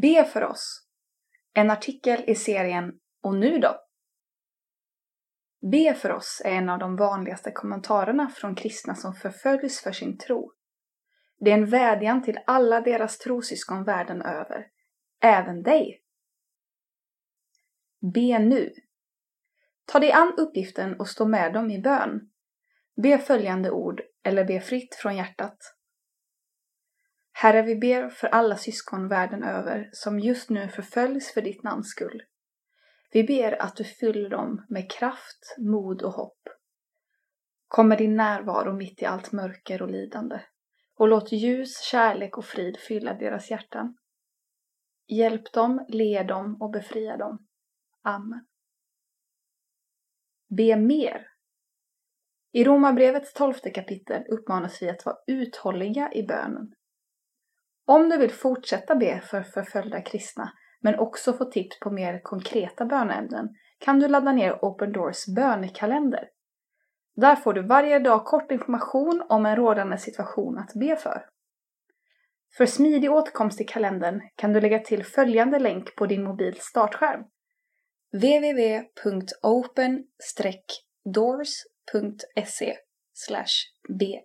Be för oss. En artikel i serien Och nu då? Be för oss är en av de vanligaste kommentarerna från kristna som förföljs för sin tro. Det är en vädjan till alla deras trosyskon världen över, även dig. Be nu. Ta dig an uppgiften och stå med dem i bön. Be följande ord eller be fritt från hjärtat. Herre, vi ber för alla syskon världen över som just nu förföljs för ditt namns skull. Vi ber att du fyller dem med kraft, mod och hopp. Kom med din närvaro mitt i allt mörker och lidande och låt ljus, kärlek och frid fylla deras hjärtan. Hjälp dem, led dem och befria dem. Amen. Be mer. I Romarbrevets tolfte kapitel uppmanas vi att vara uthålliga i bönen. Om du vill fortsätta be för förföljda kristna, men också få tips på mer konkreta böneämnen, kan du ladda ner Open Doors bönekalender. Där får du varje dag kort information om en rådande situation att be för. För smidig åtkomst till kalendern kan du lägga till följande länk på din mobils startskärm. www.open-doors.se be